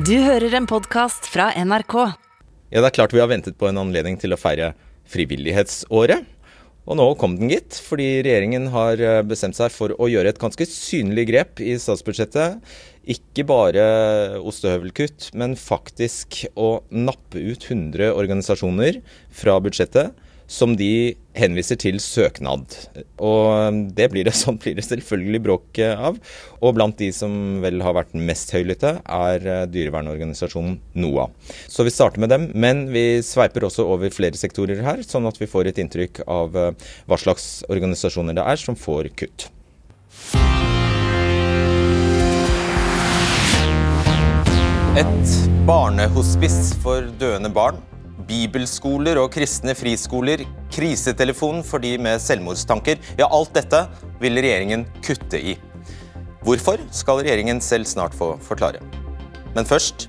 Du hører en podkast fra NRK. Ja, det er klart vi har ventet på en anledning til å feire frivillighetsåret. Og nå kom den, gitt. Fordi regjeringen har eh, bestemt seg for å gjøre et ganske synlig grep i statsbudsjettet. Ikke bare ostehøvelkutt, men faktisk å nappe ut 100 organisasjoner fra budsjettet som de henviser til søknad. Og det blir det, sånn blir det selvfølgelig bråk av. Og blant de som vel har vært mest høylytte, er eh, dyrevernorganisasjonen NOAH. Så vi starter med dem, men vi sveiper også over flere sektorer her, sånn at vi får et inntrykk av eh, hva slags organisasjoner det er som får kutt. Et barnehospice for døende barn bibelskoler og kristne friskoler, krisetelefon for de med selvmordstanker. Ja, alt dette vil regjeringen kutte i. Hvorfor skal regjeringen selv snart få forklare. Men først.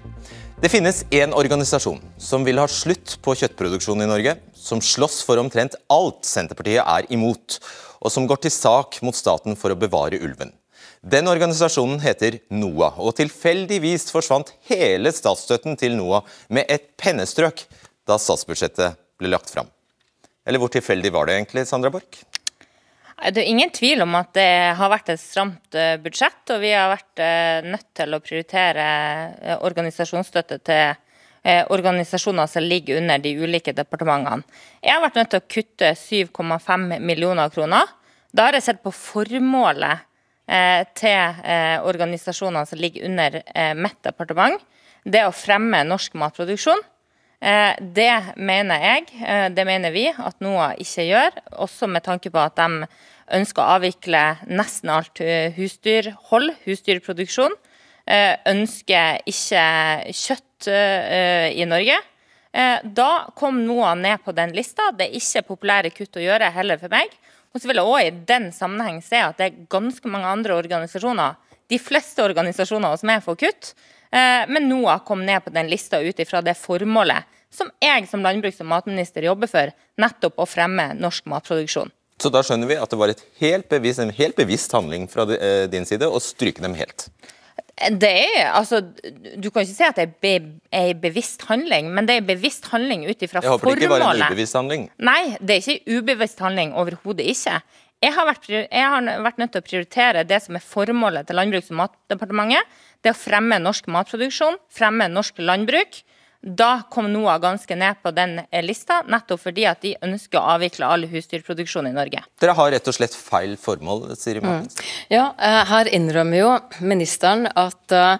Det finnes én organisasjon som vil ha slutt på kjøttproduksjon i Norge, som slåss for omtrent alt Senterpartiet er imot, og som går til sak mot staten for å bevare ulven. Den organisasjonen heter NOAH, og tilfeldigvis forsvant hele statsstøtten til NOAH med et pennestrøk da statsbudsjettet ble lagt fram. Eller hvor tilfeldig var det egentlig, Sandra Borch? Det er ingen tvil om at det har vært et stramt eh, budsjett, og vi har vært eh, nødt til å prioritere eh, organisasjonsstøtte til organisasjoner som ligger under de ulike departementene. Jeg har vært nødt til å kutte 7,5 millioner kroner. Da har jeg sett på formålet til organisasjoner som ligger under mitt departement. Det å fremme norsk matproduksjon. Eh, det mener jeg, eh, det mener vi, at NOAH ikke gjør. Også med tanke på at de ønsker å avvikle nesten alt eh, husdyrhold, husdyrproduksjon. Ønsker ikke kjøtt i Norge. Da kom NOAH ned på den lista. Det er ikke populære kutt å gjøre heller for meg. Og så vil jeg også i den sammenheng se at det er ganske mange andre organisasjoner, de fleste organisasjoner som er for kutt, men NOAH kom ned på den lista ut ifra det formålet som jeg som landbruks- og matminister jobber for, nettopp å fremme norsk matproduksjon. Så da skjønner vi at det var helt bevisst, en helt bevisst handling fra eh, din side å stryke dem helt? Det er, altså, Du kan ikke si at det er en bevisst handling, men det er en bevisst handling ut ifra formålet. Jeg håper det ikke var en ubevisst handling? Nei, det er ikke ubevisst handling. Overhodet ikke. Jeg har, vært, jeg har, vært, nødt til å prioritere det som er formålet til Landbruks- og matdepartementet. Det å fremme norsk matproduksjon, fremme norsk landbruk. Da kom NOAH ganske ned på den eh, lista, nettopp fordi at de ønsker å avvikle all husdyrproduksjon i Norge. Dere har rett og slett feil formål, Siri Martins. Mm. Ja, eh, her innrømmer jo ministeren at, uh,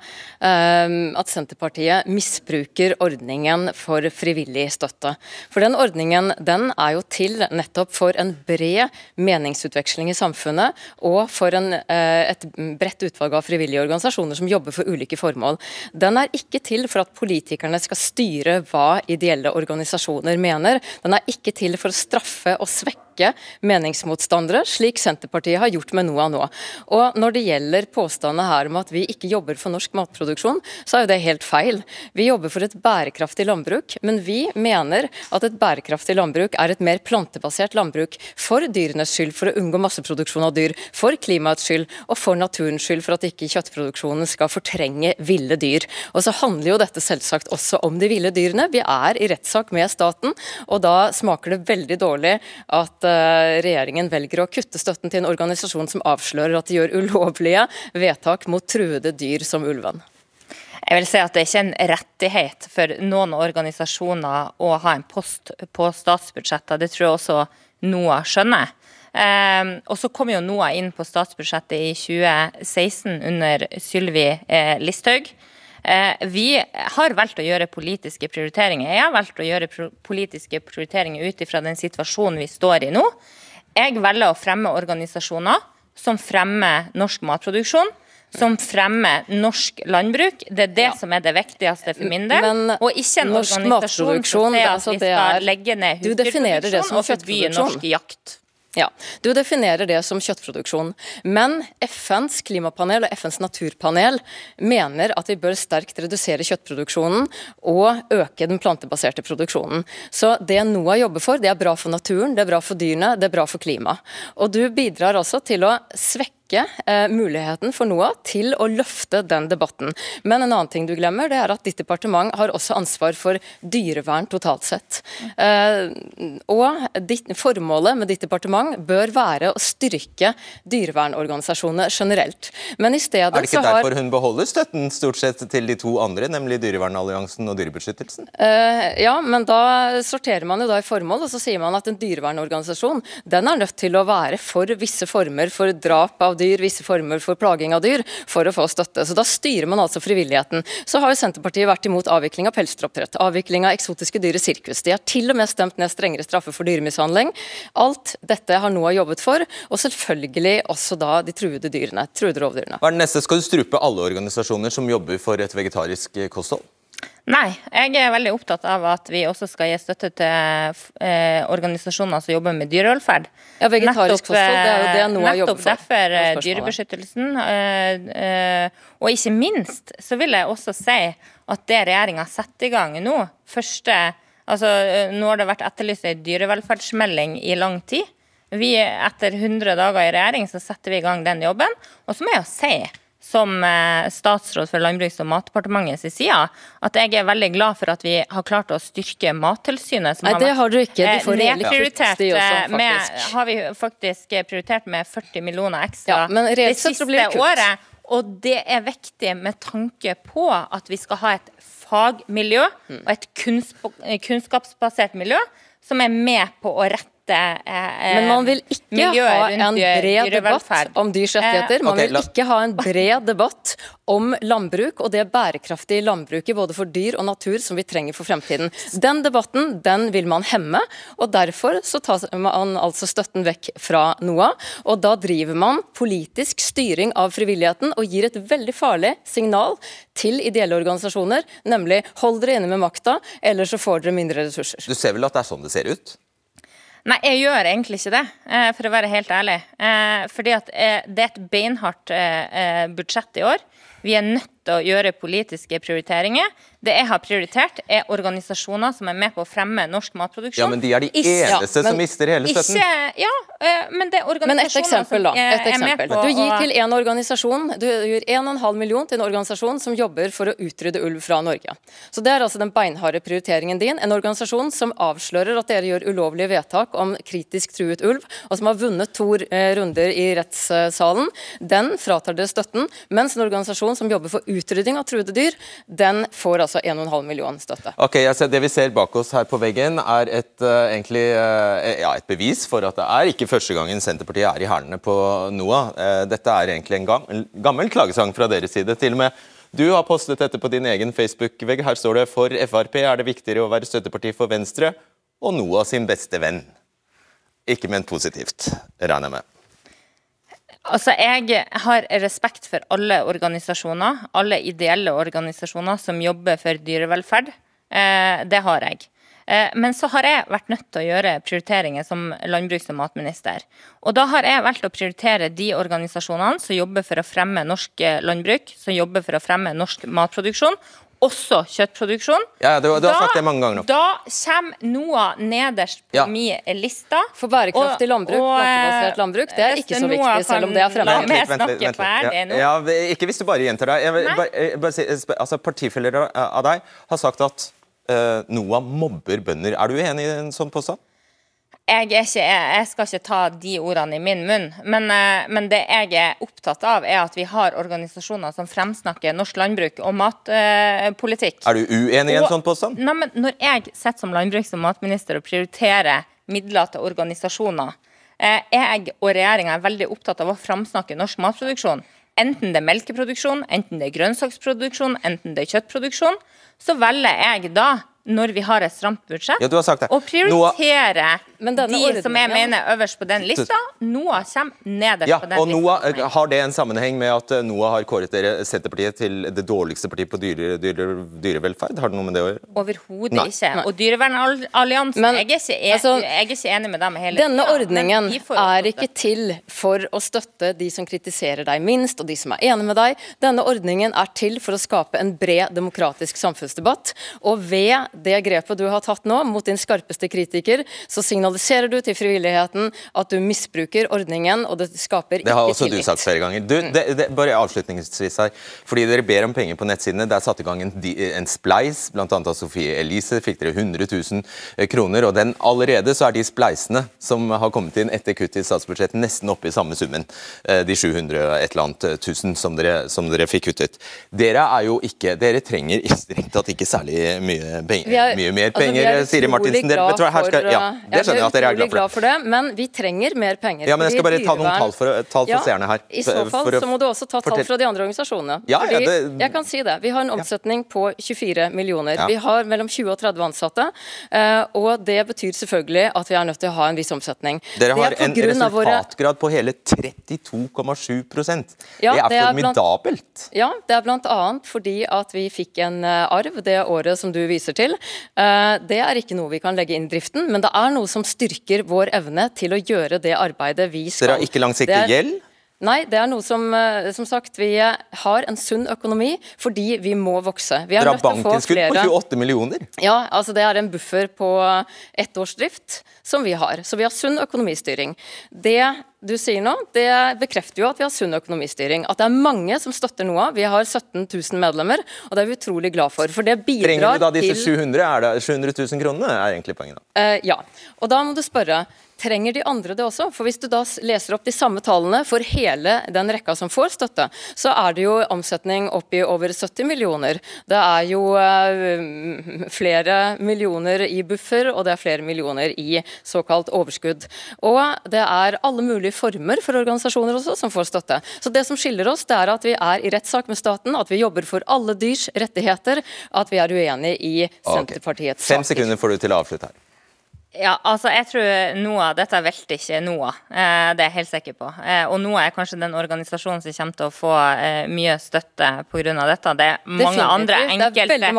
at Senterpartiet misbruker ordningen for frivillig støtte. For den ordningen den er jo til nettopp for en bred meningsutveksling i samfunnet, og for en, uh, et bredt utvalg av frivillige organisasjoner som jobber for ulike formål. Den er ikke til for at politikerne skal styre hva ideelle organisasjoner mener. Den er ikke til for å straffe og svekke ikke meningsmotstandere, slik Senterpartiet har gjort med NOAH nå. Og Når det gjelder påstandene her om at vi ikke jobber for norsk matproduksjon, så er jo det helt feil. Vi jobber for et bærekraftig landbruk, men vi mener at et bærekraftig landbruk er et mer plantebasert landbruk for dyrenes skyld, for å unngå masseproduksjon av dyr, for klimaets skyld og for naturens skyld, for at ikke kjøttproduksjonen skal fortrenge ville dyr. Og så handler jo dette selvsagt også om de ville dyrene. Vi er i rettssak med staten, og da smaker det veldig dårlig at Eh, regjeringen velger å kutte støtten til en organisasjon som avslører at de gjør ulovlige vedtak mot truede dyr som ulven. Jeg vil si at Det er ikke en rettighet for noen organisasjoner å ha en post på statsbudsjettet. Det tror jeg også NOAH skjønner. Eh, og så kom jo NOAH inn på statsbudsjettet i 2016 under Sylvi eh, Listhaug. Eh, vi har valgt å gjøre politiske prioriteringer. Jeg har valgt å gjøre politiske prioriteringer ut ifra den situasjonen vi står i nå. Jeg velger å fremme organisasjoner som fremmer norsk matproduksjon. Som fremmer norsk landbruk. Det er det ja. som er det viktigste for min del. Men, og ikke en organisasjon som sier at altså, vi skal legge ned husdyrproduksjon og forby norsk jakt. Ja, Du definerer det som kjøttproduksjon. Men FNs klimapanel og FNs naturpanel mener at vi bør sterkt redusere kjøttproduksjonen og øke den plantebaserte produksjonen. Så det NOAH jobber for, det er bra for naturen, det er bra for dyrene, det er bra for klimaet. Og du bidrar altså til å svekke styrke eh, muligheten for NOAH til å løfte den debatten. Men en annen ting du glemmer, det er at ditt departement har også ansvar for dyrevern totalt sett. Eh, og ditt, formålet med ditt departement bør være å styrke dyrevernorganisasjonene generelt. Men i stedet så har Er det ikke derfor har hun beholder støtten stort sett til de to andre, nemlig Dyrevernalliansen og Dyrebeskyttelsen? Eh, ja, men da sorterer man jo da i formål, og så sier man at en dyrevernorganisasjon den er nødt til å være for visse former for drap av dyr, visse former for plaging av dyr, for å få støtte. Så da styrer man altså frivilligheten. Så har jo Senterpartiet vært imot avvikling av pelsdyroppdrett, avvikling av eksotiske dyr i sirkus. De har til og med stemt ned strengere straffer for dyremishandling. Alt dette har NOAH jobbet for, og selvfølgelig også da de truede dyrene, truede rovdyrene. Hva er det neste? Skal du strupe alle organisasjoner som jobber for et vegetarisk kosthold? Nei, jeg er veldig opptatt av at vi også skal gi støtte til eh, organisasjoner som jobber med dyrevelferd. Ja, vegetarisk kosthold, det er jo det NOAH jobber nettopp for. derfor Det er eh. Dyrebeskyttelsen. Eh, eh, og ikke minst så vil jeg også si at det regjeringa setter i gang nå, første Altså, eh, nå har det vært etterlyst en dyrevelferdsmelding i lang tid. Vi, etter 100 dager i regjering, så setter vi i gang den jobben. Og så må jeg jo si som eh, statsråd for Landbruks- og matdepartementets side, at jeg er veldig glad for at vi har klart å styrke Mattilsynet. som Nei, det har dere ikke. De eh, får reelle kutt, de også, eh, med, har vi faktisk prioritert med 40 millioner ekstra Ja, men det siste det året. Og det er viktig med tanke på at vi skal ha et fagmiljø Mm. og et kunnskapsbasert miljø som er med på å rette eh, Men man vil ikke ha en bred debatt om dyrs rettigheter. Man okay, vil ikke ha en bred debatt om landbruk og det bærekraftige landbruket både for dyr og natur som vi trenger for fremtiden. Den debatten den vil man hemme, og derfor så tar man altså støtten vekk fra NOAH. Og da driver man politisk styring av frivilligheten og gir et veldig farlig signal til ideelle organisasjoner, nemlig hold dere inne med makta, eller så får dere mindre ressurser. Du ser vel at det er sånn det ser ut? Nei, jeg gjør egentlig ikke det, eh, for å være helt ærlig. Eh, Fordi at eh, det er et beinhardt budsjett i år. Vi er nødt til å gjøre politiske prioriteringer. Det jeg har prioritert, er organisasjoner som er med på å fremme norsk matproduksjon. Ja, men de er de Ikke- eneste Ja, men som mister hele støtten. Ikke, ja, eh, men det er Men et organisasjoner eksempel, da. som er, Et er med eksempel. Du gir til en organisasjon Du gir 1,5 million til en organisasjon som jobber for å utrydde ulv fra Norge. Så Det er altså den beinharde prioriteringen din. En organisasjon som avslører at dere gjør ulovlige vedtak om kritisk truet ulv, og som har vunnet to eh, runder i rettssalen. Den fratar dere støtten. Mens en organisasjon som jobber for utrydding av truede dyr, den får altså 1,5 million støtte. Ok, altså Det vi ser bak oss her på veggen, er et, uh, egentlig, uh, ja, et bevis for at det er ikke første gangen Senterpartiet er i hælene på NOAH. Uh, dette er egentlig en gam, gammel klagesang fra deres side. Til og med du har postet dette på din egen Facebook-vegg. Her står det for Frp er det viktigere å være støtteparti for Venstre og NOAH sin beste venn. Ikke ment positivt, regner jeg med. Altså, Jeg har respekt for alle organisasjoner, alle ideelle organisasjoner som jobber for dyrevelferd. Eh, det har jeg. Eh, men så har jeg vært nødt til å gjøre prioriteringer som landbruks- og matminister. Og da har jeg valgt å prioritere de organisasjonene som jobber for å fremme norsk eh, landbruk, som jobber for å fremme norsk matproduksjon, også kjøttproduksjon. Ja, du, du har sagt det mange ganger nå. Da kommer NOAH nederst på Ja. min liste. For bærekraftig landbruk, plantebasert landbruk, det er ikke så NOAH viktig, selv om det er fremme. La meg litt, vent litt, vent litt. ferdig nå. Ja, ja, ikke hvis du bare gjentar deg. Jeg, bare, jeg, bare altså, partifeller av- av deg har sagt at uh, NOAH mobber bønder. Er du enig i en sånn påstand? Jeg, ikke, jeg, skal ikke ta de ordene i min munn, men, eh, men det jeg er opptatt av, er at vi har organisasjoner som fremsnakker norsk landbruk og matpolitikk. Er du uenig i en Og- sånn påstand? Nei, men når jeg sitter som landbruks- og matminister og prioriterer midler til organisasjoner, eh, jeg og regjeringa er veldig opptatt av å fremsnakke norsk matproduksjon. Enten det er melkeproduksjon, enten det er grønnsaksproduksjon, enten det er kjøttproduksjon, så velger jeg da, når vi har et stramt budsjett, Ja, du har sagt det. å prioritere Noah, de de som jeg mener er øverst på den lista. NOAH kommer nederst Ja, på den og lista. NOAH. Har det en sammenheng med at eh, NOAH har kåret dere Senterpartiet til det dårligste partiet på dyre, dyre, dyrevelferd? Har det noe med det å gjøre? Overhodet Nei. ikke. Og Dyrevernalliansen, Men, jeg, altså, jeg er ikke enig med dem hele Denne tiden, ordningen de er ikke til for å støtte de som kritiserer deg minst, og de som er enige med deg. Denne ordningen er til for å skape en bred demokratisk samfunnsdebatt. Og ved det grepet du har tatt nå mot din skarpeste kritiker, så signaliserer du til frivilligheten at du misbruker ordningen, og det skaper ikke tillit. Det har også tillit. du sagt flere ganger. Du, det, det, bare avslutningsvis her, fordi dere ber om penger på nettsidene. Det er satt i gang en, en spleis, bl.a. av Sofie Elise fikk dere 100 000 eh, kroner. og den Allerede så er de spleisene som har kommet inn etter kutt i statsbudsjettet, nesten oppe i samme summen. Eh, de 700 et eller annet tusen som dere, som dere fikk kuttet. Dere er jo ikke, dere trenger strengt tatt ikke særlig mye, penger, er, mye mer altså, penger, altså Siri Martinsen. Dere, for, skal, ja, det skjønner jeg at dere er glad for. Glad for det, men vi trenger mer penger. Ja, men Jeg skal bare ta noen tall for, tall for ja, seerne her. I så fall for, så må du også ta tall fra de andre organisasjonene. Ja, ja, det, jeg kan si det. Vi har en omsetning på 24 millioner. Vi har mellom 20 og 30 ansatte. Eh, og det betyr selvfølgelig at vi er nødt til å ha en viss omsetning. Dere har en resultatgrad på hele 32,7 ja, Det er formidabelt. ja, det er bl.a. fordi at vi fikk en eh, arv det året som du viser til. Eh, det er ikke noe vi kan legge inn i driften, men det er noe som styrker vår evne til å gjøre det arbeidet vi skal. Dere har ikke langsiktig gjeld? Nei, det er noe som eh, Som sagt, vi har en sunn økonomi fordi vi må vokse. Vi Dere har bankinnskudd på 28 millioner? Ja, altså det er en buffer på ett års drift som vi har. Så vi har sunn økonomistyring. Det du sier nå, det bekrefter jo at vi har sunn økonomistyring. At det er mange som støtter noe av. Vi har 17 000 medlemmer, og det er vi utrolig glad for. For det bidrar til Trenger du da disse 700, er det 700 000 kronene, er egentlig poenget? da? Uh, ja. Og da må du spørre trenger de andre det også? For Hvis du da leser opp de samme tallene for hele den rekka som får støtte, så er det jo omsetning opp i over 70 millioner. Det er jo uh, flere millioner i buffer, og det er flere millioner i såkalt overskudd. Og det er alle mulige former for organisasjoner også som får støtte. Så det som skiller oss, det er at vi er i rettssak med staten, at vi jobber for alle dyrs rettigheter, at vi er uenig i Senterpartiets okay. Fem sekunder får du til å avslutte her. Ja, altså jeg tror NOAH Dette velter ikke NOAH, eh, det er jeg helt sikker på. Eh, og NOAH er kanskje den organisasjonen som kommer til å få eh, mye støtte pga. dette. Det er mange Definitivt. andre enkelte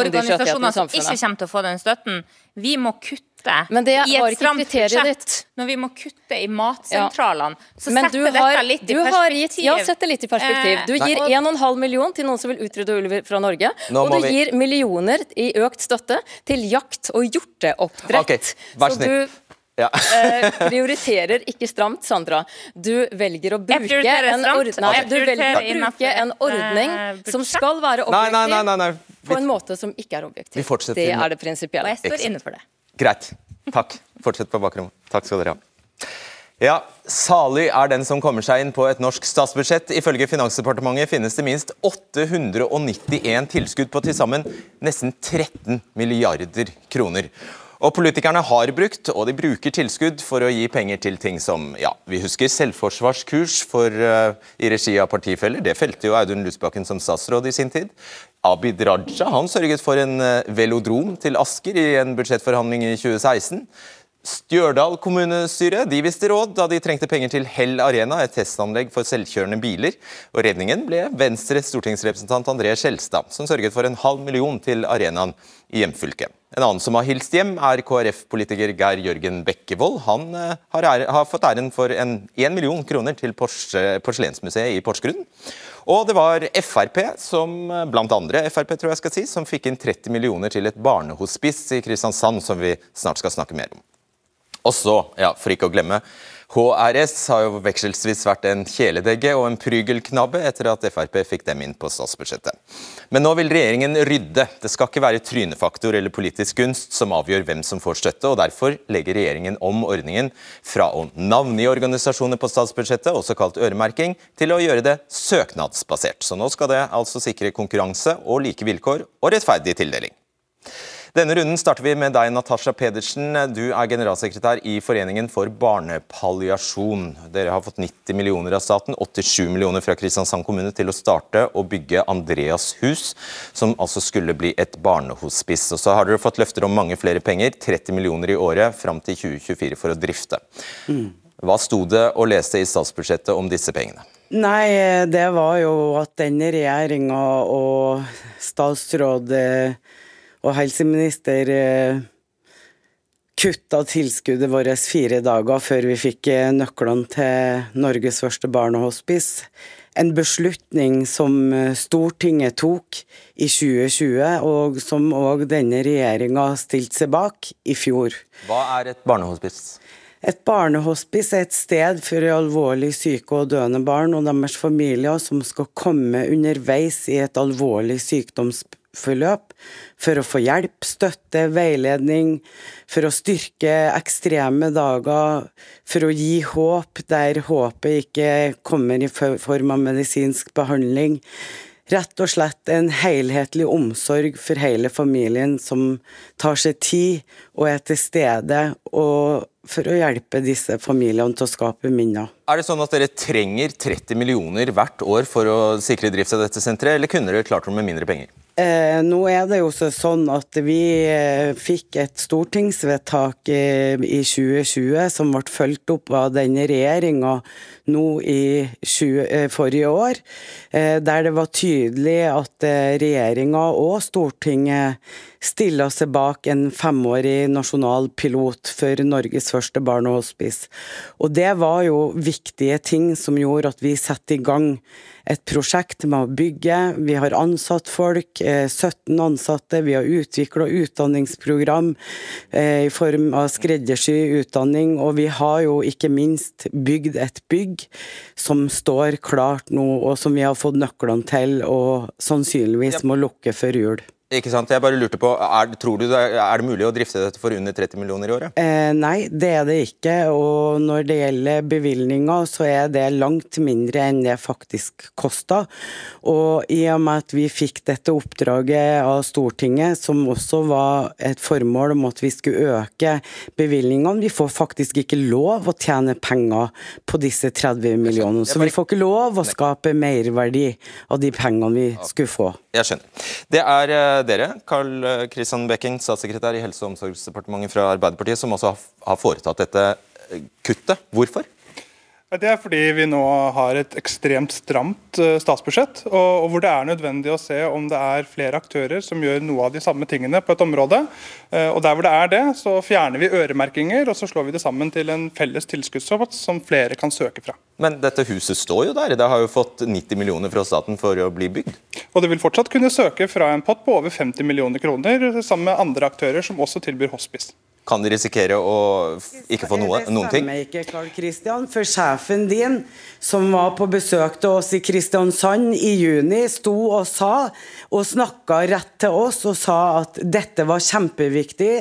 organisasjoner som ikke kommer til å få den støtten. Vi må kutte kutte men det i et stramt budsjett, når vi må kutte i matsentralene, ja. så men setter dette litt i perspektiv. ja, setter litt i perspektiv. Du gir 1,5 million til noen som vil utrydde ulver fra Norge, Nå og du vi... gir millioner i økt støtte til jakt og hjorteoppdrett. Okay, vær snill. Ja. eh, prioriterer ikke stramt, Sandra. Du velger å bruke, en, ordne, nei, du velger å bruke en ordning eh, som skal være objektiv, nei, nei, nei, på en måte som ikke er objektiv. Det er det prinsipielle. Og jeg står inne for det. Greit. Takk. Fortsett på bakrommet. Takk skal dere ha. Ja, Salig er den som kommer seg inn på et norsk statsbudsjett. Ifølge Finansdepartementet finnes det minst 891 tilskudd på til sammen nesten 13 milliarder kroner. Og Politikerne har brukt, og de bruker tilskudd for å gi penger til ting som ja, vi husker selvforsvarskurs for, uh, i regi av partifeller. Det felte jo Audun Lysbakken som statsråd i sin tid. Abid Raja han sørget for en eh, velodrom til Asker i en budsjettforhandling i 2016. Stjørdal kommunestyre de visste råd da de trengte penger til Hell Arena, et testanlegg for selvkjørende biler. Og Redningen ble Venstres stortingsrepresentant André Skjelstad, som sørget for en halv million til arenaen i hjemfylket. En annen som har hilst hjem, er KrF-politiker Geir Jørgen Bekkevold. Han har, har, har, fått æren for en 1 million kroner til Porselensmuseet i Porsgrunn. Og det var Frp, som blant andre Frp tror jeg skal si, som fikk inn 30 millioner til et barnehospice i Kristiansand, som vi snart skal snakke mer om. Og så, ja, for ikke å glemme, HRS har jo vekselsvis vært en kjæledegge og en prygelknabbe etter at Frp fikk dem inn på statsbudsjettet. Men nå vil regjeringen rydde. Det skal ikke være trynefaktor eller politisk gunst som avgjør hvem som får støtte, og derfor legger regjeringen om ordningen fra å navngi organisasjoner på statsbudsjettet, også kalt øremerking, til å gjøre det søknadsbasert. Så nå skal det altså sikre konkurranse og like vilkår og rettferdig tildeling. Denne runden starter vi med deg, Natasha Pedersen. Du er generalsekretær i Foreningen for barnepalliasjon. Dere har fått 90 millioner av staten, 87 millioner fra Kristiansand kommune til å starte og bygge Andreas hus, som altså skulle bli et barnehospice. Og så har dere fått løfter om mange flere penger, 30 millioner i året fram til 2024 for å drifte. Mm. Hva sto det og leste i statsbudsjettet om disse pengene? Nei, det var jo at denne regjeringa og statsråd eh, og helseminister eh, kutta tilskuddet vårt fire dager før vi fikk eh, nøklene til Norges første barnehospice. en beslutning som eh, Stortinget tok i 2020, og som òg denne regjeringa stilte seg bak i fjor. Hva er et barnehospice? Et barnehospice er et sted for alvorlig syke og døende barn og deres familier som skal komme underveis i et alvorlig sykdomsforløp for å få hjelp, støtte, veiledning, for å styrke ekstreme dager, for å gi håp der håpet ikke kommer i form av medisinsk behandling. Rett og slett en helhetlig omsorg for hele familien som tar seg tid og er til stede, for å hjelpe disse familiene til å skape minner. Er det sånn at dere trenger 30 millioner hvert år for å sikre drift av dette senteret, eller kunne dere klart det med mindre penger? Eh, nå er det jo sånn at vi eh, fikk et stortingsvedtak eh, i 2020 som ble fulgt opp av denne regjeringa nå i 20, eh, forrige år, eh, der det var tydelig at eh, regjeringa og Stortinget stiller seg bak en femårig nasjonal pilot for Norges første barnehospice. Og det var jo viktige ting som gjorde at vi satte i gang et prosjekt med å bygge. Vi har ansatt folk, 17 eh, ansatte. Vi har utvikla utdanningsprogram eh, i form av skreddersy utdanning. Og vi har jo ikke minst bygd et bygg som står klart nå, og som vi har fått nøklene til, og sannsynligvis må lukke før jul. Ikke sant? Jeg bare lurte på, er, tror du det, er det mulig å drifte dette for under 30 millioner i året? Eh, nei, det er det ikke. Og når det gjelder bevilgninger, så er det langt mindre enn det faktisk kosta. Og i og med at vi fikk dette oppdraget av Stortinget, som også var et formål om at vi skulle øke bevilgningene Vi får faktisk ikke lov å tjene penger på disse 30 millionene. Så vi får ikke lov å skape merverdi av de pengene vi skulle få. Jeg skjønner. Det er eh, dere, Carl Kristian Bekking, statssekretær i Helse- og omsorgsdepartementet fra Arbeiderpartiet, som også har foretatt dette eh, kuttet. Hvorfor? Det er fordi vi nå har et ekstremt stramt eh, statsbudsjett, og, hvor det er nødvendig å se om det er flere aktører som gjør noe av de samme tingene på et område. Eh, og Der hvor det er det, så fjerner vi øremerkinger og så slår vi det sammen til en felles tilskuddspott som flere kan søke fra. Men dette huset står jo der. Det har jo fått 90 millioner fra staten for å bli bygd. Og det vil fortsatt kunne søke fra en pott på over 50 millioner kroner, sammen med andre aktører som også tilbyr hospice kan de risikere å ikke få noe, noen ting? Det stemmer ikke, Carl Christian. For sjefen din, som var på besøk til oss i Kristiansand i juni, sto og sa, og snakka rett til oss og sa at dette var kjempeviktig.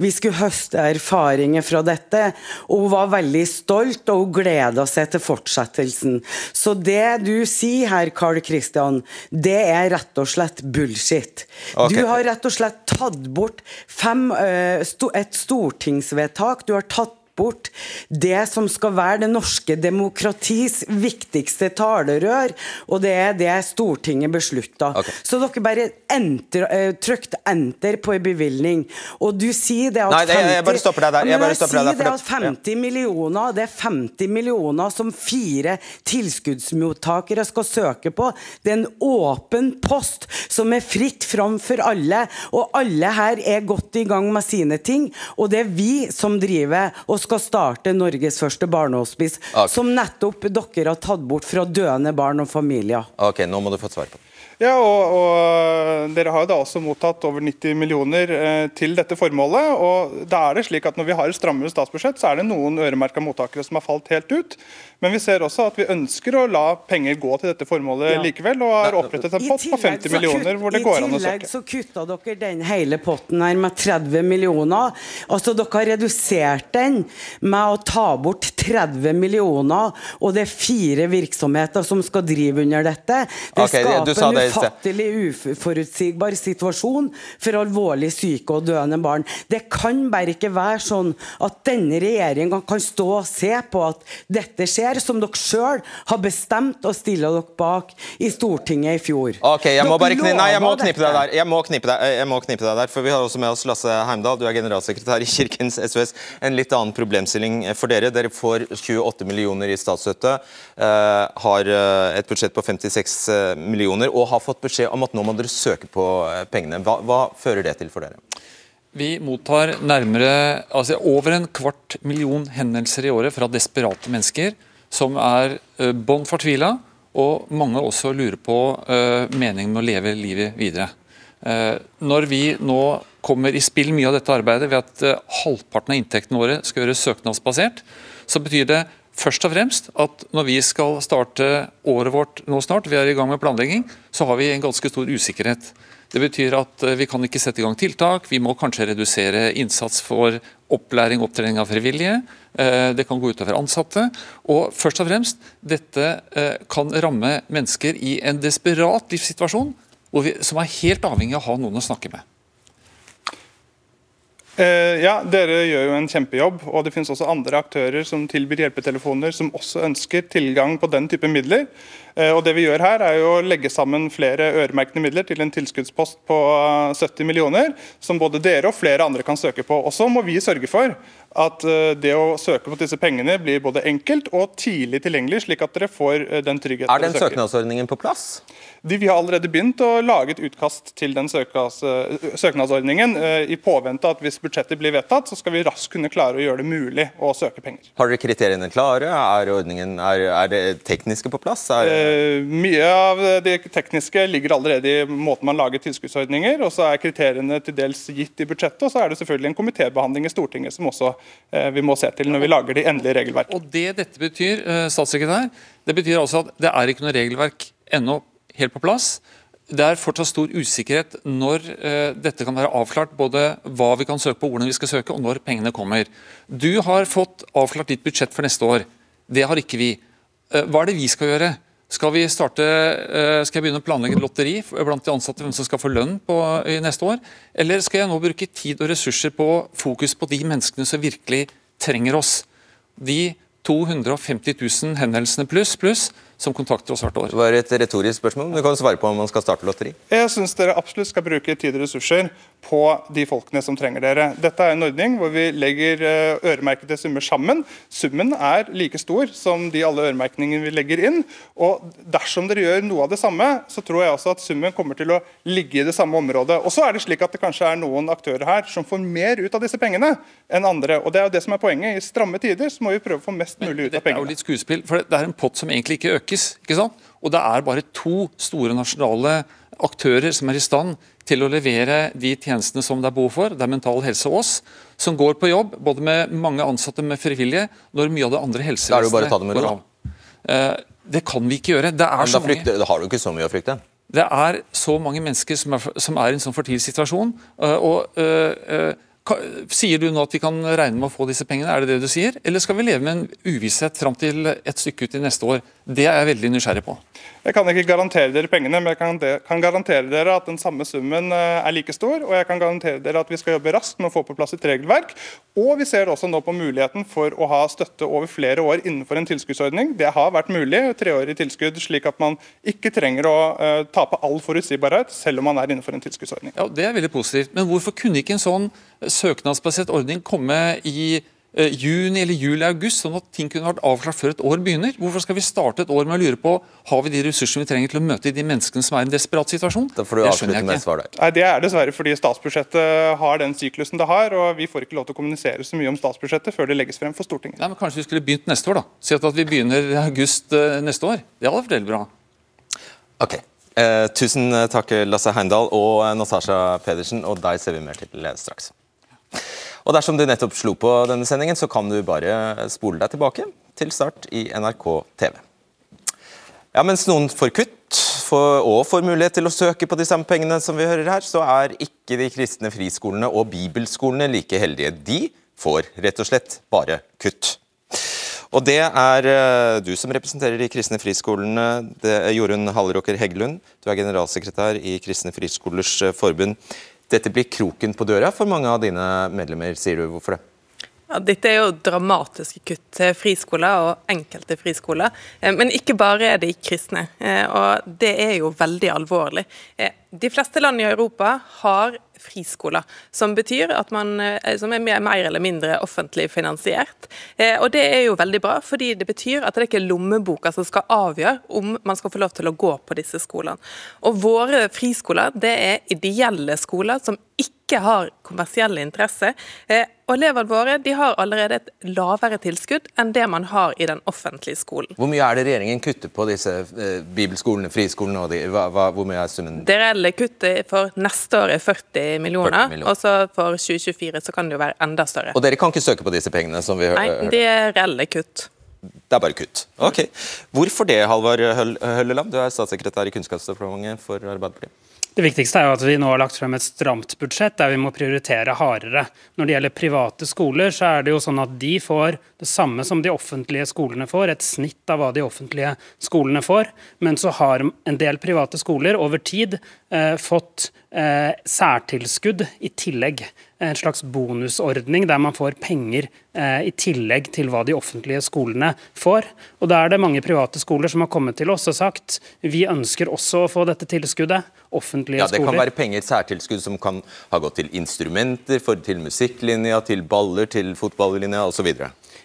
Vi skulle høste erfaringer fra dette. Og hun var veldig stolt, og hun gleda seg til fortsettelsen. Så det du sier her, Carl Christian, det er rett og slett bullshit. Okay. Du har rett og slett tatt bort fem, et et stortingsvedtak. Du har tatt bort det som skal være det norske demokratis viktigste talerør, og det er det Stortinget beslutta. Okay. Så dere bare enter, uh, trykte enter på en bevilgning. Og du sier det at Nei, 50, jeg bare stopper deg der. Jeg stopper deg der. Det at 50 millioner, det er 50 millioner som fire tilskuddsmottakere skal søke på. Det er en åpen post som er fritt fram for alle, og alle her er godt i gang med sine ting. Og det er vi som driver og skal skal starte Norges første barnehospice, okay. som nettopp dere har tatt bort fra døende barn og familier. Ok, nå må du få svar på det. Ja, og, og, Dere har jo da også mottatt over 90 millioner eh, til dette formålet. og da er det slik at Når vi har et strammere statsbudsjett, så er det noen øremerka mottakere som har falt helt ut. Men vi ser også at vi ønsker å la penger gå til dette formålet ja. likevel, og har opprettet en pott på 50 millioner hvor det går an å søke. I tillegg så kutta dere den hele potten her med 30 millioner. Altså Dere har redusert den med å ta bort 30 millioner, og det er fire virksomheter som skal drive under dette. Det okay, skaper en ufattelig uforutsigbar situasjon for alvorlig syke og døende barn. Det kan bare ikke være sånn at denne regjeringa kan stå og se på at dette skjer som dere sjøl har bestemt å stille dere bak i Stortinget i fjor. Ok, Jeg må bare kni nei, jeg må knippe deg der. Jeg må knippe deg, jeg må knippe deg der, for Vi har også med oss Lasse Heimdal, du er generalsekretær i Kirkens SOS. En litt annen problemstilling for dere. Dere får 28 millioner i statsstøtte, uh, har uh, et budsjett på 56 eh, millioner og har fått beskjed om at nå må dere søke på pengene. Hva, hva fører det til for dere? Vi mottar nærmere, altså over en kvart million henvendelser i året fra desperate mennesker som er uh, bånn fortvila Og mange også lurer på uh, meningen med å leve livet videre. Når vi nå kommer i spill mye av dette arbeidet ved at halvparten av inntektene våre skal gjøres søknadsbasert, så betyr det først og fremst at når vi skal starte året vårt nå snart, vi er i gang med planlegging, så har vi en ganske stor usikkerhet. Det betyr at vi kan ikke sette i gang tiltak, vi må kanskje redusere innsats for opplæring og opptrening av frivillige. Eh, det kan gå utover ansatte. Og først og fremst, dette eh, kan ramme mennesker i en desperat livssituasjon som er helt avhengig av å ha noen å snakke med. Eh, ja, Dere gjør jo en kjempejobb. og Det finnes også andre aktører som tilbyr hjelpetelefoner som også ønsker tilgang på den type midler. Og det vi gjør her er jo å legge sammen flere øremerkede midler til en tilskuddspost på 70 millioner, som både dere og flere andre kan søke på. Og så må vi sørge for at eh, det å søke på disse pengene blir både enkelt og tidlig tilgjengelig, slik at dere får eh, den tryggheten Er den søknadsordningen på plass? De, vi har allerede begynt å lage et utkast til den eh, søknadsordningen. I påvente at hvis budsjettet blir vedtatt, så skal vi raskt kunne klare å gjøre det mulig å søke penger. Har dere kriteriene klare? Er, ordningen, er, er det tekniske på plass? Eh, mye av det tekniske ligger allerede i måten man lager tilskuddsordninger. og så er kriteriene til dels gitt i budsjettet. Og så er det selvfølgelig en komitébehandling i Stortinget som også vi må se til når vi lager de endelige regelverkene. Og Det dette betyr, eh, statssekretær, det betyr altså at det er ikke noe regelverk ennå helt på plass. Det er fortsatt stor usikkerhet når uh, dette kan være avklart, både hva vi kan søke på, hvordan vi skal søke, og når pengene kommer. Du har fått avklart ditt budsjett for neste år. Det har ikke vi. Hva er det vi skal gjøre? Skal, vi starte, uh, skal jeg begynne å planlegge et lotteri blant de ansatte hvem som skal få lønn på, i neste år? Eller skal jeg nå bruke tid og ressurser på fokus på de menneskene som virkelig trenger oss? De 250 000 henvendelsene pluss, pluss som kontakter oss hvert år. Det var et retorisk spørsmål. Du kan svare på om man skal starte lotteri. Jeg syns dere absolutt skal bruke tid og ressurser på de folkene som trenger dere. Dette er en ordning hvor vi legger eh, øremerkede summer sammen. Summen er like stor som de alle øremerkningene vi legger inn. Og dersom dere gjør noe av det samme, så tror jeg også at summen kommer til å ligge i det samme området. Og så er det slik at det kanskje er noen aktører her som får mer ut av disse pengene enn andre. Og det er jo det som er poenget. I stramme tider så må vi prøve å få mest mulig ut av pengene. Det er jo litt skuespill, for det er en pott som egentlig ikke øker økes. ikke sant? Og det er bare to store nasjonale aktører som er i stand til å levere de tjenestene som det er behov for. Det er Mental Helse og oss, som går på jobb, både med mange ansatte med frivillige, når mye av det andre helsevesenet går av. Eh, det kan vi ikke gjøre. Det er så mange... Da har du ikke så mye å frykte? Det er så mange mennesker som er, som er i en sånn fortvilet situasjon. og, og uh, uh, Sier du nå at vi kan regne med å få disse pengene, er det det du sier? Eller skal vi leve med en uvisshet fram til et stykke ut i neste år? Det er jeg veldig nysgjerrig på. Jeg kan ikke garantere dere pengene, men jeg kan, kan, garantere dere at den samme summen eh, er like stor. Og jeg kan garantere dere at vi skal jobbe raskt med å få på plass et regelverk. Og vi ser også nå på muligheten for å ha støtte over flere år innenfor en tilskuddsordning. Det har vært mulig, treårig tilskudd, slik at man ikke trenger å uh, tape all forutsigbarhet, selv om man er innenfor en tilskuddsordning. Ja, Det er veldig positivt. Men hvorfor kunne ikke en sånn søknadsbasert ordning komme i juni eller juli-august, sånn at ting kunne vært avklart før et år begynner. Hvorfor skal vi starte et år med å lure på har vi de ressursene vi trenger til å møte de menneskene som er i en desperat situasjon? Da får du ikke. med svar der. Nei, Det er dessverre fordi statsbudsjettet har den syklusen det har, og vi får ikke lov til å kommunisere så mye om statsbudsjettet før det legges frem for Stortinget. Nei, men Kanskje vi skulle begynt neste år, da. Si at vi begynner i august eh, neste år. Det hadde vært veldig bra. Ok. Eh, tusen takk, Lasse Heimdal og Natasha Pedersen, og deg ser vi mer til straks. Og dersom du nettopp slo på denne sendingen, så kan du bare spole deg tilbake til start i NRK TV. Ja, Mens noen får kutt for, og får mulighet til å søke på de samme pengene som vi hører her, så er ikke de kristne friskolene og bibelskolene like heldige. De får rett og slett bare kutt. Og det er uh, du som representerer de kristne friskolene, det er Jorunn Halleråker Heggelund. Du er generalsekretær i Kristne friskolers uh, forbund dette blir kroken på døra for mange av dine medlemmer, sier du. Hvorfor det? Ja, dette er jo dramatiske kutt til friskoler og enkelte friskoler. Eh, men ikke bare er det kristne, eh, og det er jo veldig alvorlig. Eh, de fleste land i Europa har friskoler, som betyr at man, eh, som er mer eller mindre offentlig finansiert. Eh, og Det er jo veldig bra, fordi det betyr at det er ikke lommeboka som skal avgjøre om man skal få lov til å gå på disse skolene. Og Våre friskoler det er ideelle skoler som ikke har kommersielle interesser. Og elevene våre de har allerede et lavere tilskudd enn det man har i den offentlige skolen. Hvor mye er det regjeringen kutter på disse eh, bibelskolene, friskolene? og de, hva, hva, Hvor mye er summen? Det reelle kuttet for neste år er 40 millioner, 40 millioner. og så for 2024 så kan det jo være enda større. Og dere kan ikke søke på disse pengene? som vi hører? Nei, det er reelle kutt. Det er bare kutt. Ok. Hvorfor det, Halvard Høll- Hølleland? Du er statssekretær i Kunnskapsdepartementet for Arbeiderpartiet. Det viktigste er jo at vi nå har lagt frem et stramt budsjett der vi må prioritere hardere. Når det gjelder private skoler, så er det jo sånn at de får det samme som de offentlige skolene får, et snitt av hva de offentlige skolene får. Men så har en del private skoler over tid eh, fått eh, særtilskudd i tillegg. En slags bonusordning der man får penger eh, i tillegg til hva de offentlige skolene får. Og Da er det mange private skoler som har kommet til oss og sagt vi ønsker også å få dette tilskuddet. Offentlige skoler. Ja, Det kan være penger, særtilskudd som kan ha gått til instrumenter, for, til musikklinja, til baller, til fotballinja osv.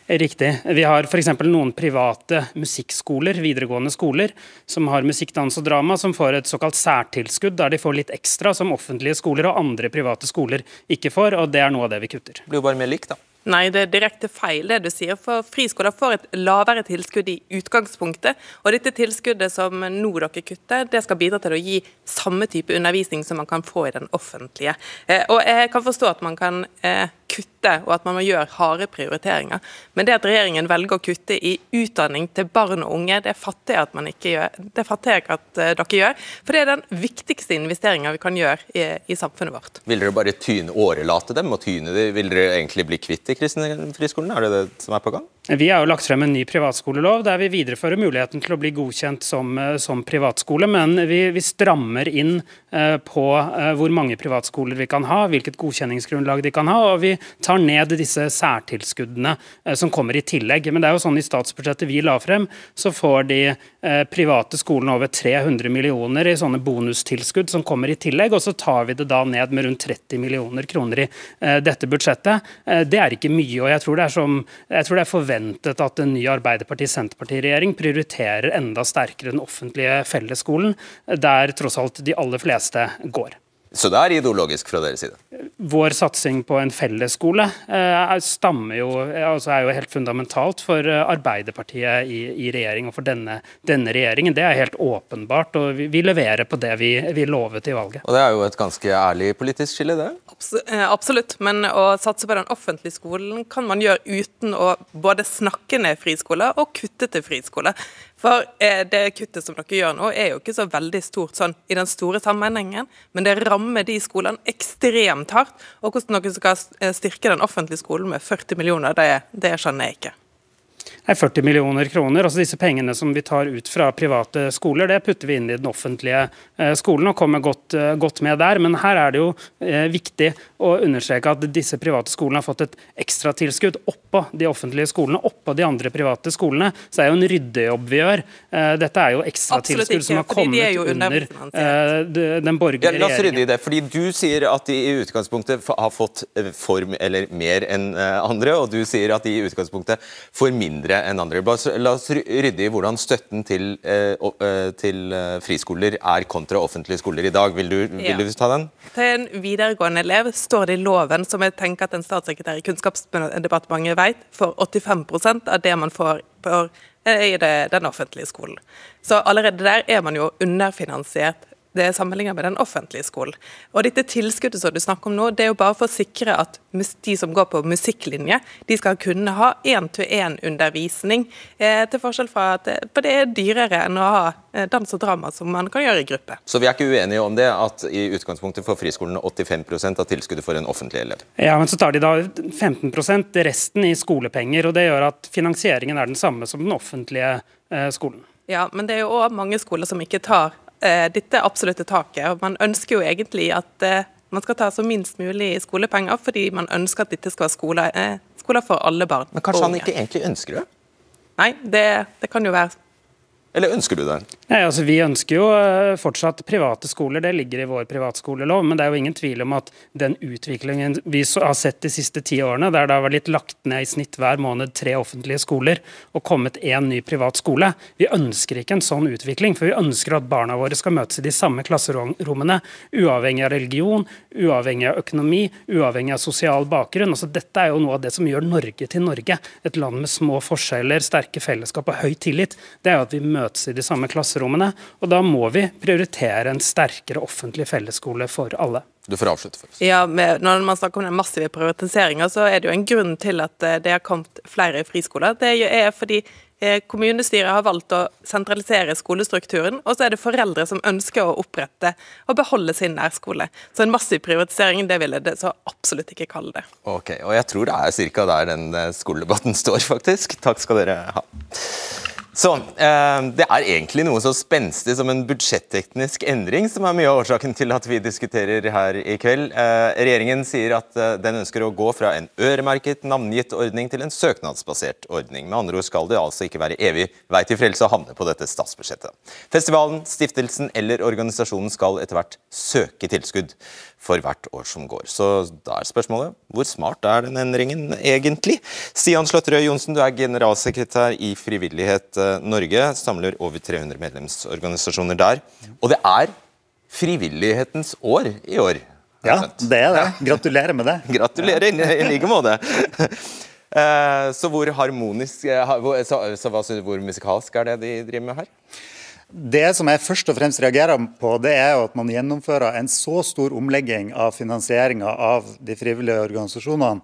Riktig. Vi har f.eks. noen private musikkskoler, videregående skoler, som har musikk, dans og drama, som får et såkalt særtilskudd, der de får litt ekstra, som offentlige skoler og andre private skoler ikke får, og det er noe av det vi kutter. Det blir jo bare mer likt, da. Nei, det er direkte feil det du sier. For friskoler får et lavere tilskudd i utgangspunktet. Og dette tilskuddet som nå dere kutter, det skal bidra til å gi samme type undervisning som man kan få i den offentlige. Eh, og jeg kan forstå at man kan eh, kutte, og at man må gjøre harde prioriteringer. Men det at regjeringen velger å kutte i utdanning til barn og unge, det fatter jeg at man ikke gjør. Det fatter jeg ikke at eh, dere gjør. For det er den viktigste investeringa vi kan gjøre i, i samfunnet vårt. Vil dere bare tyne, årelate dem og tyne dem? Vil dere egentlig bli kvitt de kristne friskolene? Er det det som er på gang? Vi har jo lagt frem en ny privatskolelov der vi viderefører muligheten til å bli godkjent som, eh, som privatskole, men vi, vi strammer inn eh, på eh, hvor mange privatskoler vi kan ha, hvilket godkjenningsgrunnlag de kan ha, og vi tar ned disse særtilskuddene eh, som kommer i tillegg. Men det er jo sånn i statsbudsjettet vi la frem, så får de eh, private skolene over 300 millioner i sånne bonustilskudd som kommer i tillegg, og så tar vi det da ned med rundt 30 millioner kroner i eh, dette budsjettet. Det er ikke mye, og jeg tror det er, som, tror det er forventet at en ny Arbeiderparti-Senterparti-regjering prioriterer enda sterkere den offentlige fellesskolen, der tross alt de aller fleste går. Så det er ideologisk fra deres side? Vår satsing på en fellesskole eh, stammer jo, altså er jo helt fundamentalt for eh, Arbeiderpartiet i, i regjering og for denne, denne regjeringen. Det er helt åpenbart, og vi, vi leverer på det vi, vi lovet i valget. Og det er jo et ganske ærlig politisk skille, det? Abs- eh, Absolutt, men å satse på den offentlige skolen kan man gjøre uten å både snakke ned friskoler og kutte til friskoler. For eh, det kuttet som dere gjør nå, er jo ikke så veldig stort sånn i den store sammenhengen, men det rammer de skolene ekstremt hardt. Og hvordan noen skal eh, styrke den offentlige skolen med 40 millioner, det, det skjønner jeg ikke. Er 40 millioner kroner. altså Disse pengene som vi tar ut fra private skoler, det putter vi inn i den offentlige eh, skolen og kommer godt, eh, godt med der. Men her er det jo viktig å understreke at disse private skolene har fått et ekstratilskudd oppå de offentlige skolene, oppå de andre private skolene. Så det er jo en ryddejobb vi gjør. Eh, Dette er jo ekstratilskudd som har er kommet under den borgerlige regjeringen. Ja, la oss rydde i det, fordi Du sier at de i utgangspunktet har fått form eller mer enn eh, andre, og du sier at de i utgangspunktet får mindre enn andre. La oss, rydde i hvordan støtten til, eh, eh, til eh, friskoler er kontra offentlige skoler i dag. Vil du, vil du ta den? Til en videregående elev står det i loven, som jeg tenker at en statssekretær i Kunnskapsdepartementet vet, for 85% av det man får for, eh, i det, den offentlige skolen. Så allerede der er man jo underfinansiert. Det er sammenlignet med den offentlige skolen. Og dette tilskuddet som du snakker om nå, det er jo bare for å sikre at de som går på musikklinje, de skal kunne ha én-til-én-undervisning. Eh, til forskjell fra at det, for det er dyrere enn å ha eh, dans og drama, som man kan gjøre i gruppe. Så vi er ikke uenige om det, at i utgangspunktet får friskolene 85% av tilskuddet for en offentlig elev. Ja, men så tar de da 15% resten i skolepenger, og det gjør at finansieringen er den samme som den offentlige eh, skolen. Ja, men det er jo òg mange skoler som ikke tar eh, dette absolutte taket. og Man ønsker jo egentlig at eh, man skal ta så minst mulig skolepenger, fordi man ønsker at dette skal være skoler, eh, skoler for alle barn. Men kanskje han ikke egentlig ønsker det? Nei, det, det kan jo være Eller ønsker du det? Nei, altså Vi ønsker jo eh, fortsatt private skoler, det ligger i vår privatskolelov. Men det er jo ingen tvil om at den utviklingen vi har sett de siste ti årene, der det har vært litt lagt ned i snitt hver måned tre offentlige skoler og kommet én ny privat skole, vi ønsker ikke en sånn utvikling. For vi ønsker at barna våre skal møtes i de samme klasserommene, uavhengig av religion, uavhengig av økonomi, uavhengig av sosial bakgrunn. Altså Dette er jo noe av det som gjør Norge til Norge. Et land med små forskjeller, sterke fellesskap og høy tillit. Det er jo at vi møtes i de samme klasserommene. Og da må vi prioritere en sterkere offentlig fellesskole for alle. Du får avslutte for oss. Ja, med, Når man snakker om den massive privatiseringa, så er det jo en grunn til at eh, det har kommet flere friskoler. Det er fordi eh, kommunestyret har valgt å sentralisere skolestrukturen, og så er det foreldre som ønsker å opprette og beholde sin nærskole. Så en massiv privatisering, det vil jeg det så absolutt ikke kalle det. Ok, og jeg tror det er ca. der den eh, skoledebatten står, faktisk. Takk skal dere ha. Så eh, Det er egentlig noe så spenstig som en budsjetteknisk endring som er mye av årsaken til at vi diskuterer her i kveld. Eh, regjeringen sier at eh, den ønsker å gå fra en øremerket, navngitt ordning til en søknadsbasert ordning. Med andre ord skal det altså ikke være evig vei til frelse å havne på dette statsbudsjettet. Festivalen, stiftelsen eller organisasjonen skal etter hvert søke tilskudd for hvert år som går. Så da er spørsmålet hvor smart er den endringen egentlig? Stian Slåtterøy Johnsen, du er generalsekretær i Frivillighet Norge. Samler over 300 medlemsorganisasjoner der. Og det er frivillighetens år i år. Ja, det er det. Gratulerer med det. Gratulerer i like måte. Eh, så hvor harmonisk eh, så, så, Hvor musikalsk er det de driver med her? Det som jeg først og fremst reagerer på, det er jo at man gjennomfører en så stor omlegging av finansieringa av de frivillige organisasjonene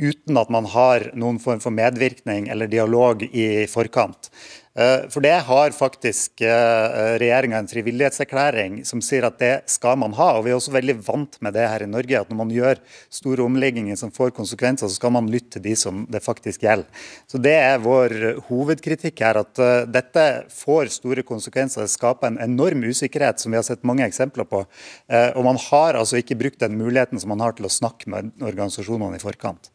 uten at man har noen form for medvirkning eller dialog i forkant. Eh, for det har faktisk eh, regjeringa en frivillighetserklæring som sier at det skal man ha. og Vi er også veldig vant med det her i Norge, at når man gjør store omlegginger som får konsekvenser, så skal man lytte til de som det faktisk gjelder. Så Det er vår hovedkritikk her, at eh, dette får store konsekvenser. Det skaper en enorm usikkerhet, som vi har sett mange eksempler på. Og man har altså ikke brukt den muligheten som man har til å snakke med organisasjonene i forkant.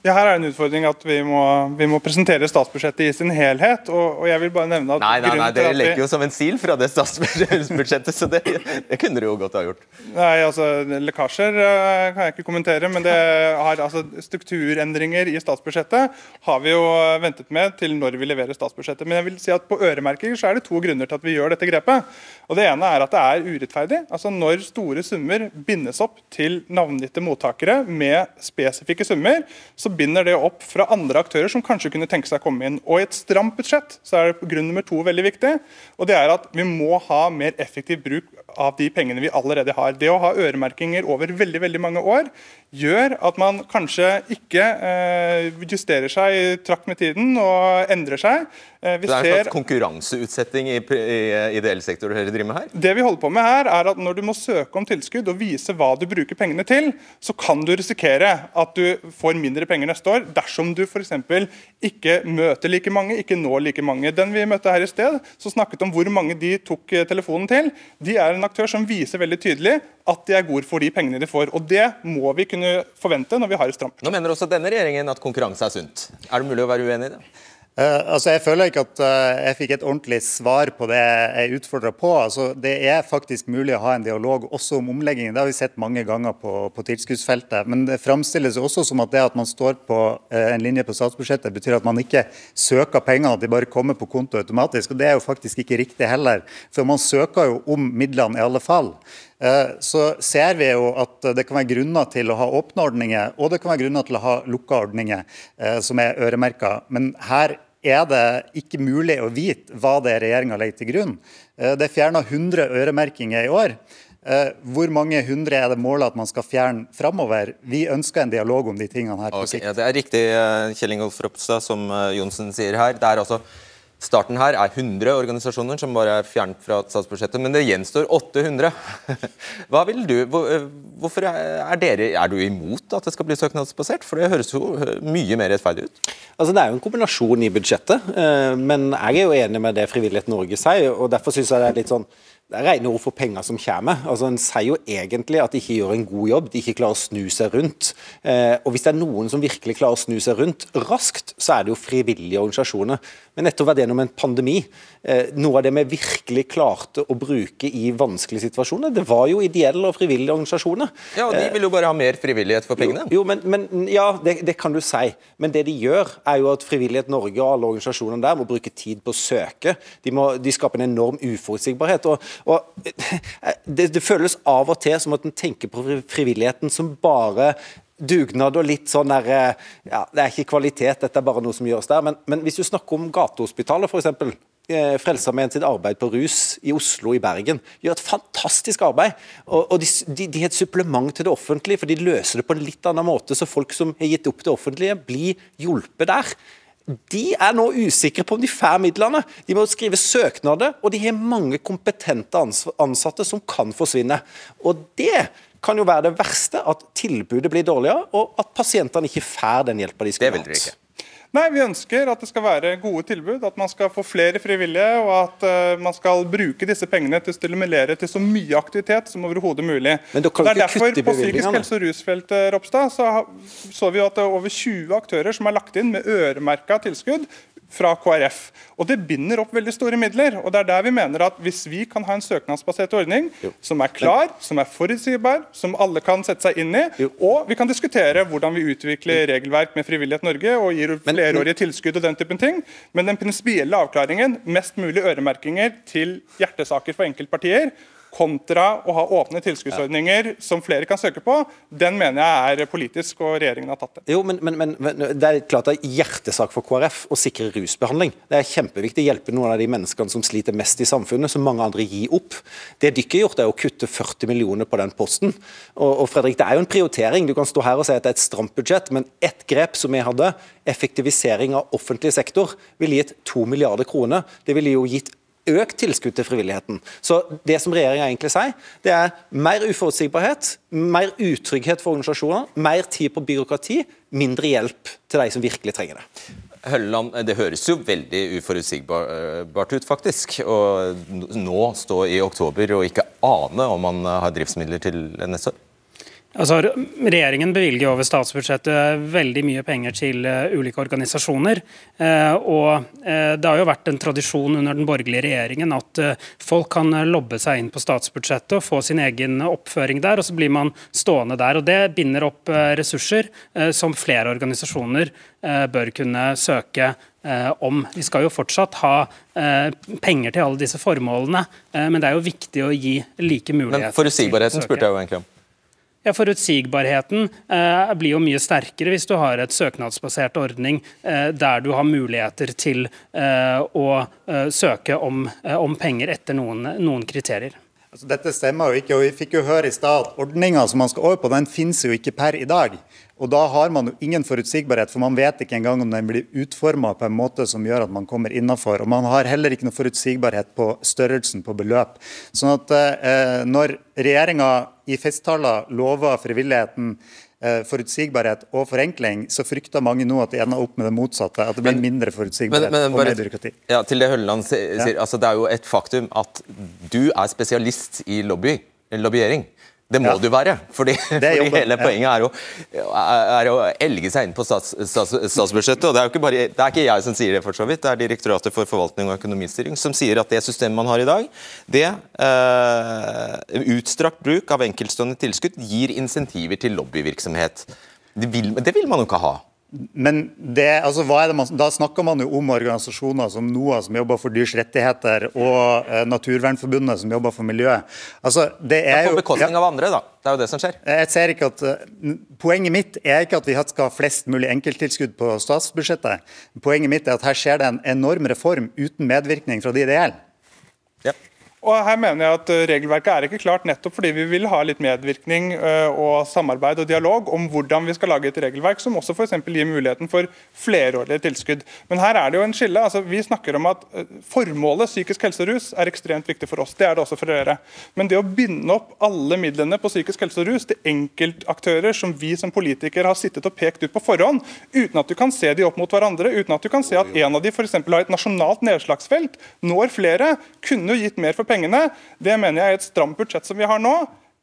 Ja, Her er en utfordring at vi må, vi må presentere statsbudsjettet i sin helhet. og, og jeg vil bare nevne at... Nei, nei, nei Dere leker jo som en sil fra det statsbudsjettet, så det, det, kunne dere jo godt ha gjort. Nei, altså Lekkasjer uh, kan jeg ikke kommentere, men det har, altså, strukturendringer i statsbudsjettet har vi jo ventet med til når vi leverer statsbudsjettet. Men jeg vil si at på øremerking så er det to grunner til at vi gjør dette grepet. Og Det ene er at det er urettferdig. Altså Når store summer bindes opp til navngitte mottakere med spesifikke summer, så binder det opp fra andre aktører som kanskje kunne tenke seg å komme inn. Og I et stramt budsjett så er grunn nummer to veldig viktig. og det er at Vi må ha mer effektiv bruk av de pengene vi allerede har. Det å ha øremerkinger over veldig veldig mange år gjør at man kanskje ikke eh, justerer seg i trakt med tiden og endrer seg. Eh, vi det er en slags konkurranseutsetting i, i ideell sektor dere driver med her? Det vi holder på med her, er at når du må søke om tilskudd og vise hva du bruker pengene til, så kan du risikere at du får mindre penger neste år dersom du f.eks. ikke møter like mange, ikke når like mange. Den vi møtte her i sted, som snakket om hvor mange de tok eh, telefonen til, de er en aktør som viser veldig tydelig at de er gode for de pengene de får. og Det må vi kunne forvente når vi har et stramt Nå mener også denne regjeringen at konkurranse er sunt. Er det mulig å være uenig i det? Uh, altså jeg føler ikke at uh, jeg fikk et ordentlig svar på det jeg utfordra på. Altså det er faktisk mulig å ha en dialog også om omleggingen. Det har vi sett mange ganger på, på tilskuddsfeltet. Men det framstilles også som at det at man står på uh, en linje på statsbudsjettet, betyr at man ikke søker pengene, at de bare kommer på konto automatisk. Og Det er jo faktisk ikke riktig heller. For man søker jo om midlene i alle fall. Så ser vi jo at det kan være grunner til å ha åpne ordninger, og det kan være grunner til å ha lukka ordninger som er øremerka. Men her er det ikke mulig å vite hva det er regjeringa legger til grunn. Eh, det er fjerna 100 øremerkinger i år. Eh, hvor mange hundre er det målet at man skal fjerne framover? Vi ønsker en dialog om de tingene her på sikt. ja, det er riktig, eh, Kjell Ingolf Ropstad, som Johnsen sier her. Det er altså Starten her er 100 organisasjoner som bare er fjernet fra statsbudsjettet, men det gjenstår 800. Hva vil du, eh, Hvorfor er, dere, er du imot at det skal bli søknadsbasert? For det høres jo eh, mye mer rettferdig ut. Altså Det er jo en kombinasjon i budsjettet, eh, men jeg er jo enig med det Frivillighet Norge sier. og Derfor syns jeg det er litt sånn det er rene ord for penger som kommer. Altså, En sier jo egentlig at de ikke gjør en god jobb, de ikke klarer å snu seg rundt. Eh, og Hvis det er noen som virkelig klarer å snu seg rundt raskt, så er det jo frivillige organisasjoner. Men nettopp vært gjennom en pandemi. Eh, noe av det vi virkelig klarte å bruke i vanskelige situasjoner, det var jo ideelle og frivillige organisasjoner. Ja, og De vil jo bare ha mer frivillighet for pengene. Jo, jo men, men, Ja, det, det, kan du si. Men det de gjør, er jo at Frivillighet Norge og alle organisasjonene der må bruke tid på å søke. De, må, de skaper en enorm uforutsigbarhet. og og det, det, føles av og til som at en tenker på frivilligheten som bare dugnad og litt sånn der ja, Det er ikke kvalitet, dette er bare noe som gjøres der. Men, men hvis du snakker om Gatehospitalet, f.eks. Eh, Frelsesarmeen sitt arbeid på rus i Oslo i Bergen gjør et fantastisk arbeid. og, og de, er et supplement til det offentlige, for de løser det på en litt annen måte. Så folk som har gitt opp det offentlige, blir hjulpet der de er nå usikre på om de får midlene. De må skrive søknader, og de har mange kompetente ansatte som kan forsvinne. Og Det kan jo være det verste, at tilbudet blir dårligere, og at pasientene ikke får den hjelpa de skulle hatt. Nei, Vi ønsker at det skal være gode tilbud, at man skal få flere frivillige, og at uh, man skal bruke disse pengene til å stimulere til så mye aktivitet som overhodet mulig. Men kan det er derfor På psykisk helse- og rusfeltet Ropstad, så, så vi at det er over 20 aktører som er lagt inn med øremerka tilskudd fra KrF. Og Det binder opp veldig store midler. og det er der vi mener at Hvis vi kan ha en søknadsbasert ordning jo. som er klar, som er forutsigbar, som alle kan sette seg inn i, jo. og vi kan diskutere hvordan vi utvikler regelverk med Frivillighet Norge og gir flerårige tilskudd og den typen ting, men den prinsipielle avklaringen, mest mulig øremerkinger til hjertesaker for enkeltpartier, kontra å ha åpne tilskuddsordninger som flere kan søke på, den mener jeg er politisk, og regjeringen har tatt det. Jo, men, men, men, Det er klart det er hjertesak for KrF å sikre rusbehandling. Det er kjempeviktig å hjelpe noen av de menneskene som sliter mest i samfunnet, som mange andre gir opp. Det dere har gjort, er å kutte 40 millioner på den posten. Og, og Fredrik, Det er jo en prioritering. Du kan stå her og si at det er et stramt budsjett, men ett grep som vi hadde, effektivisering av offentlig sektor, ville gitt 2 milliarder kroner. Det ville jo gitt økt tilskudd til frivilligheten. Så Det som regjeringa egentlig sier, det er mer uforutsigbarhet, mer utrygghet for organisasjoner, mer tid på byråkrati, mindre hjelp til de som virkelig trenger det. Hølland, Det høres jo veldig uforutsigbart ut, faktisk. Å nå stå i oktober og ikke ane om man har driftsmidler til neste år. Altså, regjeringen bevilger over statsbudsjettet veldig mye penger til uh, ulike organisasjoner. Uh, og uh, Det har jo vært en tradisjon under den borgerlige regjeringen at folk kan lobbe seg inn på statsbudsjettet og få sin egen oppføring der, og så blir man stående der. og Det binder opp ressurser som flere organisasjoner bør kunne søke om. Vi skal jo fortsatt ha penger til alle disse formålene, men det er jo viktig å gi like muligheter. Men Forutsigbarheten spurte jeg jo egentlig om. Ja, Forutsigbarheten eh, blir jo mye sterkere hvis du har et søknadsbasert ordning eh, der du har muligheter til eh, å eh, søke om, eh, om, penger etter noen, noen kriterier. Altså, dette stemmer jo ikke, og vi fikk jo høre i stad at ordninga som man skal over på, den finnes jo ikke per i dag. Og Da har man jo ingen forutsigbarhet, for man vet ikke engang om den blir utforma på en måte som gjør at man kommer innafor. Og man har heller ikke noe forutsigbarhet på størrelsen på beløp. Sånn at eh, Når regjeringa i festtaler lover frivilligheten eh, forutsigbarhet og forenkling, så frykter mange nå at det ender opp med det motsatte. At det blir men, mindre forutsigbarhet men, men, og mer byråkrati. Ja, til det Hølleland sier, ja. altså Det er jo et faktum at du er spesialist i lobby, lobbyering. Det må ja. du være, fordi, fordi hele poenget er, å, er å elge seg inn på stats, stats, statsbudsjettet. og det er, bare, det er, ikke jeg som sier det, for så vidt, det er Direktoratet for forvaltning og økonomistyring som sier at det systemet man har i dag, det uh, utstrakt bruk av enkeltstående tilskudd gir insentiver til lobbyvirksomhet. Det vil, det vil man jo ikke ha. Men det, altså, man, Da snakker man jo om organisasjoner som NOAH, som jobber for dyrs rettigheter, og eh, Naturvernforbundet, som jobber for miljøet. Altså, det er jo, På bekostning av andre, da. Det er jo det som skjer. Jeg ser ikke at, uh, Poenget mitt er ikke at vi skal ha flest mulig enkelttilskudd på statsbudsjettet. Poenget mitt er at her skjer det en enorm reform uten medvirkning fra de det gjelder. Og her mener jeg at eh, Regelverket er ikke klart nettopp fordi vi vil ha litt medvirkning eh, og samarbeid og dialog om hvordan vi skal lage et regelverk som også for gir muligheten for flerårige tilskudd. Men her er det jo en skille. altså Vi snakker om at eh, formålet psykisk helse og rus er ekstremt viktig for oss. Det er det også for dere. Men det å binde opp alle midlene på psykisk helse og rus til enkeltaktører som vi som politikere har sittet og pekt ut på forhånd, uten at du kan se de opp mot hverandre, uten at du kan se at en av de f.eks. har et nasjonalt nedslagsfelt, når flere, kunne jo gitt mer for pengene, det mener jeg er et stramt budsjett som vi har nå,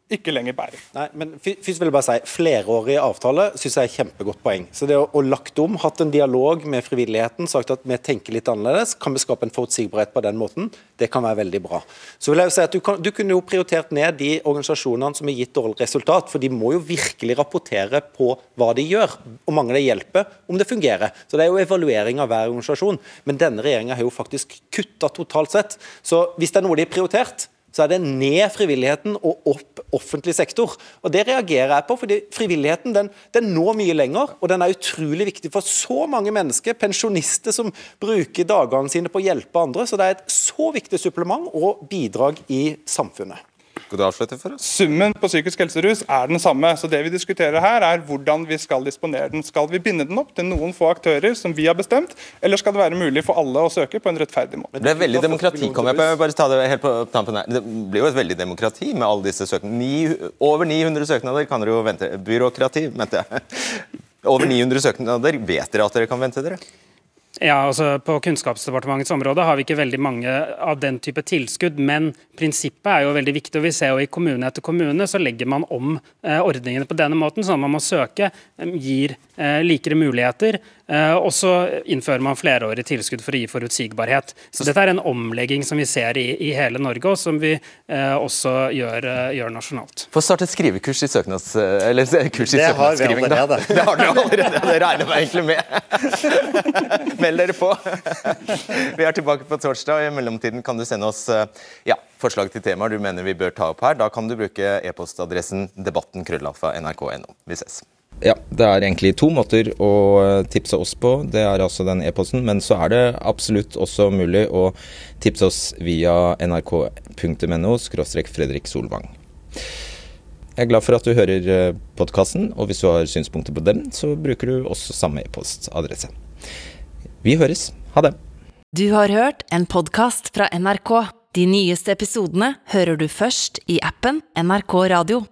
ikke lenger bærer. Nei, men først vil jeg bare si, Flerårig avtale synes jeg er kjempegodt poeng. Så det å, å lagt om, hatt en dialog med frivilligheten, sagt at vi tenker litt annerledes, kan vi skape en forutsigbarhet på den måten, det kan være veldig bra. Så vil jeg jo si at Du, kan, du kunne jo prioritert ned de organisasjonene som har gitt dårlig resultat, for de må jo virkelig rapportere på hva de gjør, og mange det hjelper, om det fungerer. Så Det er jo evaluering av hver organisasjon. Men denne regjeringa har jo faktisk kutta totalt sett. Så hvis det er noe de har prioritert, så er det ned frivilligheten og opp offentlig sektor. Og Det reagerer jeg på, fordi frivilligheten den, den, når mye lenger, og den er utrolig viktig for så mange mennesker, pensjonister som bruker dagene sine på å hjelpe andre. Så det er et så viktig supplement og bidrag i samfunnet. Skal du avslutte for oss? Summen på psykisk helserus er den samme. så Det vi diskuterer her, er hvordan vi skal disponere den. Skal vi binde den opp til noen få aktører som vi har bestemt, eller skal det være mulig for alle å søke på en rettferdig måte? Det er veldig demokrati, kom jeg på. Bare ta Det helt på tampen her. Det blir jo et veldig demokrati med alle disse søknadene. Over 900 søknader kan dere jo vente. Byråkrati, mente jeg. Over 900 søknader. Vet dere at dere kan vente dere? Ja, altså På Kunnskapsdepartementets område har vi ikke veldig mange av den type tilskudd, men prinsippet er jo veldig viktig. og vi ser jo I kommune etter kommune så legger man om eh, ordningene på denne måten, sånn at man må søke, eh, gir eh, likere muligheter. Eh, og så innfører man flerårig tilskudd for å gi forutsigbarhet. Så Dette er en omlegging som vi ser i, i hele Norge, og som vi eh, også gjør, eh, gjør, nasjonalt. Få starte skrivekurs i søknads... Eller kurs i det søknadsskriving, da. Det har dere allerede, det regner jeg egentlig med. Meld dere på! Vi er tilbake på torsdag. og I mellomtiden kan du sende oss ja, forslag til temaer du mener vi bør ta opp her. Da kan du bruke e-postadressen debatten-nrk.no. Vi ses. Ja, det er egentlig to måter å tipse oss på. Det er altså den e-posten, men så er det absolutt også mulig å tipse oss via nrk.no Fredrik Solvang. Jeg er glad for at du hører podkasten, og hvis du har synspunkter på den, så bruker du også samme e-postadresse. Vi høres. Ha det. Du har hørt en podkast fra NRK. De nyeste episodene hører du først i appen NRK Radio.